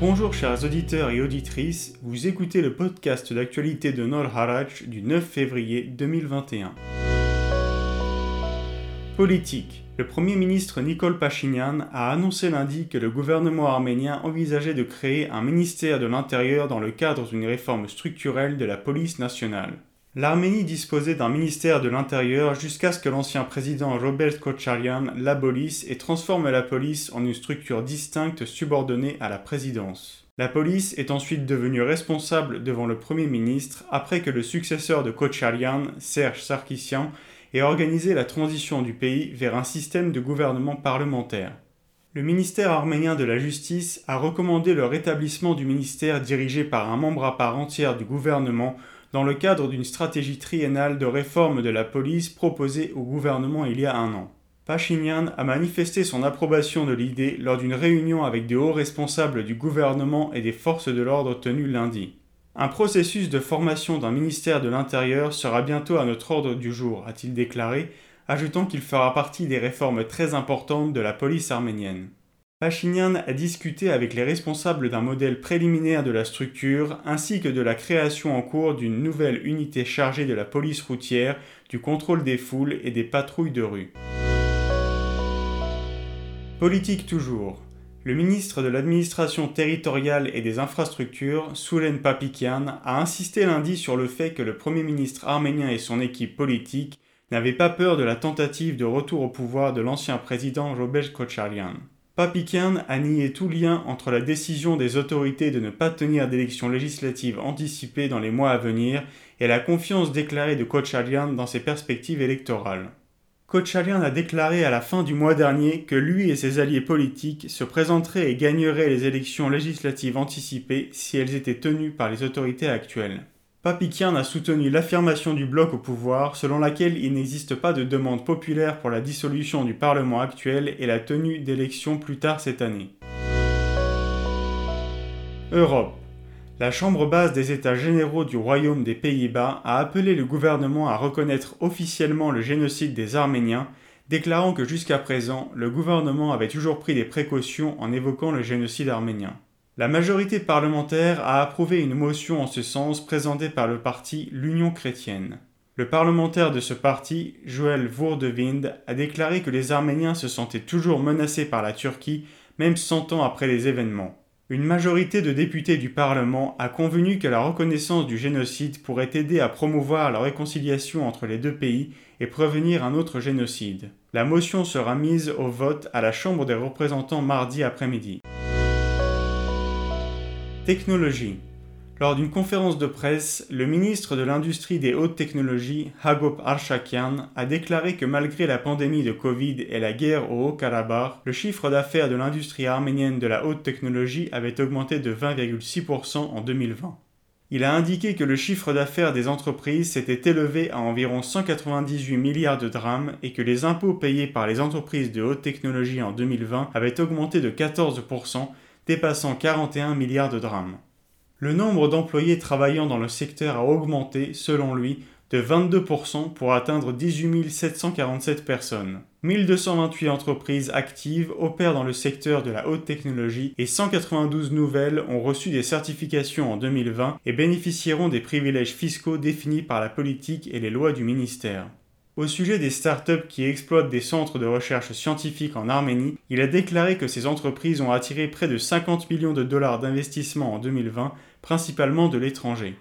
Bonjour chers auditeurs et auditrices, vous écoutez le podcast d'actualité de Nor Haraj du 9 février 2021. Politique. Le Premier ministre Nicole Pachinian a annoncé lundi que le gouvernement arménien envisageait de créer un ministère de l'Intérieur dans le cadre d'une réforme structurelle de la police nationale. L'Arménie disposait d'un ministère de l'Intérieur jusqu'à ce que l'ancien président Robert Kocharian l'abolisse et transforme la police en une structure distincte subordonnée à la présidence. La police est ensuite devenue responsable devant le Premier ministre après que le successeur de Kocharian, Serge Sarkissian, ait organisé la transition du pays vers un système de gouvernement parlementaire. Le ministère arménien de la Justice a recommandé le rétablissement du ministère dirigé par un membre à part entière du gouvernement dans le cadre d'une stratégie triennale de réforme de la police proposée au gouvernement il y a un an. Pachinian a manifesté son approbation de l'idée lors d'une réunion avec des hauts responsables du gouvernement et des forces de l'ordre tenue lundi. Un processus de formation d'un ministère de l'Intérieur sera bientôt à notre ordre du jour, a-t-il déclaré, ajoutant qu'il fera partie des réformes très importantes de la police arménienne. Pachinian a discuté avec les responsables d'un modèle préliminaire de la structure ainsi que de la création en cours d'une nouvelle unité chargée de la police routière, du contrôle des foules et des patrouilles de rue. Politique toujours. Le ministre de l'administration territoriale et des infrastructures, Soulen Papikian, a insisté lundi sur le fait que le Premier ministre arménien et son équipe politique n'avaient pas peur de la tentative de retour au pouvoir de l'ancien président Robert Kocharian. Papikian a nié tout lien entre la décision des autorités de ne pas tenir d'élections législatives anticipées dans les mois à venir et la confiance déclarée de Kocharian dans ses perspectives électorales. Kocharian a déclaré à la fin du mois dernier que lui et ses alliés politiques se présenteraient et gagneraient les élections législatives anticipées si elles étaient tenues par les autorités actuelles. Papikian a soutenu l'affirmation du bloc au pouvoir selon laquelle il n'existe pas de demande populaire pour la dissolution du Parlement actuel et la tenue d'élections plus tard cette année. Europe. La Chambre basse des États généraux du Royaume des Pays-Bas a appelé le gouvernement à reconnaître officiellement le génocide des Arméniens, déclarant que jusqu'à présent, le gouvernement avait toujours pris des précautions en évoquant le génocide arménien. La majorité parlementaire a approuvé une motion en ce sens présentée par le parti L'Union chrétienne. Le parlementaire de ce parti, Joël Vourdewind, a déclaré que les Arméniens se sentaient toujours menacés par la Turquie, même cent ans après les événements. Une majorité de députés du Parlement a convenu que la reconnaissance du génocide pourrait aider à promouvoir la réconciliation entre les deux pays et prévenir un autre génocide. La motion sera mise au vote à la Chambre des représentants mardi après-midi. Technologie. Lors d'une conférence de presse, le ministre de l'Industrie des Hautes Technologies, Hagop Arshakian, a déclaré que malgré la pandémie de Covid et la guerre au Haut-Karabakh, le chiffre d'affaires de l'industrie arménienne de la haute technologie avait augmenté de 20,6% en 2020. Il a indiqué que le chiffre d'affaires des entreprises s'était élevé à environ 198 milliards de drams et que les impôts payés par les entreprises de haute technologie en 2020 avaient augmenté de 14%, dépassant 41 milliards de drams. Le nombre d'employés travaillant dans le secteur a augmenté, selon lui, de 22% pour atteindre 18 747 personnes. 1228 entreprises actives opèrent dans le secteur de la haute technologie et 192 nouvelles ont reçu des certifications en 2020 et bénéficieront des privilèges fiscaux définis par la politique et les lois du ministère. Au sujet des startups qui exploitent des centres de recherche scientifique en Arménie, il a déclaré que ces entreprises ont attiré près de 50 millions de dollars d'investissement en 2020, principalement de l'étranger.